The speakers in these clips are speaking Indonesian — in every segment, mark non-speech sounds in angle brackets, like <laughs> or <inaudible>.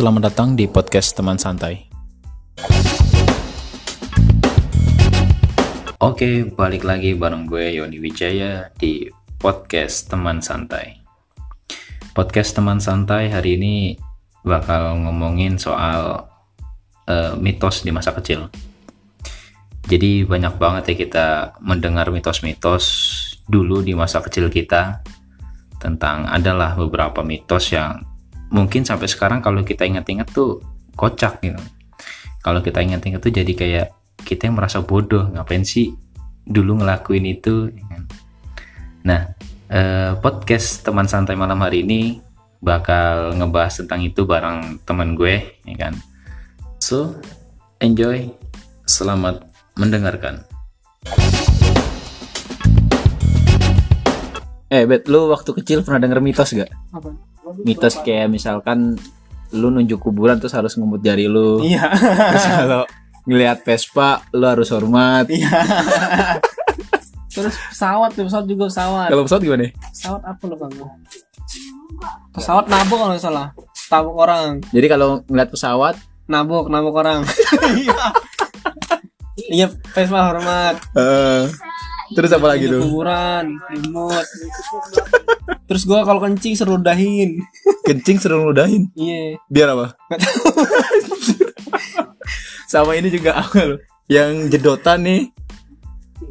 Selamat datang di podcast teman santai. Oke, balik lagi bareng gue Yoni Wijaya di podcast teman santai. Podcast teman santai hari ini bakal ngomongin soal uh, mitos di masa kecil. Jadi banyak banget ya kita mendengar mitos-mitos dulu di masa kecil kita tentang adalah beberapa mitos yang mungkin sampai sekarang kalau kita ingat-ingat tuh kocak gitu. Kalau kita ingat-ingat tuh jadi kayak kita yang merasa bodoh ngapain sih dulu ngelakuin itu. ya kan? Nah eh, podcast teman santai malam hari ini bakal ngebahas tentang itu bareng teman gue, ya kan. So enjoy, selamat mendengarkan. Eh, Bet, lu waktu kecil pernah denger mitos gak? Apa? Mitos kayak misalkan lu nunjuk kuburan terus harus ngemut jari lu. Iya. Terus kalau ngelihat Vespa lu harus hormat. Iya. Terus pesawat tuh, pesawat juga pesawat. Kalau pesawat gimana? Pesawat apa lupa gua? Pesawat nabok kalau salah. Tabok orang. Jadi kalau ngeliat pesawat, Nabok, nabok orang. Iya. Iya, Vespa hormat. eh, terus apa lagi tuh? Kuburan, imut. Terus gua kalau kencing seru dahin. <laughs> Kencing seru ludahin. Iya. Biar apa? <laughs> Sama ini juga apa lo? Yang jedotan nih.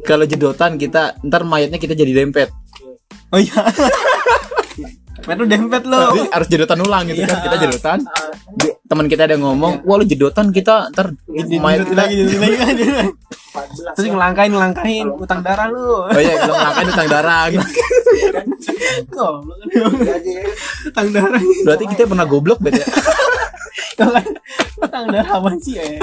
Kalau jedotan kita ntar mayatnya kita jadi dempet. Oh iya. <laughs> Metu dempet lo. Jadi harus jedotan ulang gitu kan. Iya. Kita jedotan. Teman kita ada ngomong, "Wah, lu jedotan kita ntar mayat kita." lagi, jadi lagi. Terus ngelangkain, ngelangkain utang darah lu. Oh iya, kalau ngangkain utang darah Goblok. Utang darah. Berarti kita pernah goblok bet <laughs> ya. Kalau utang darah apa sih ya?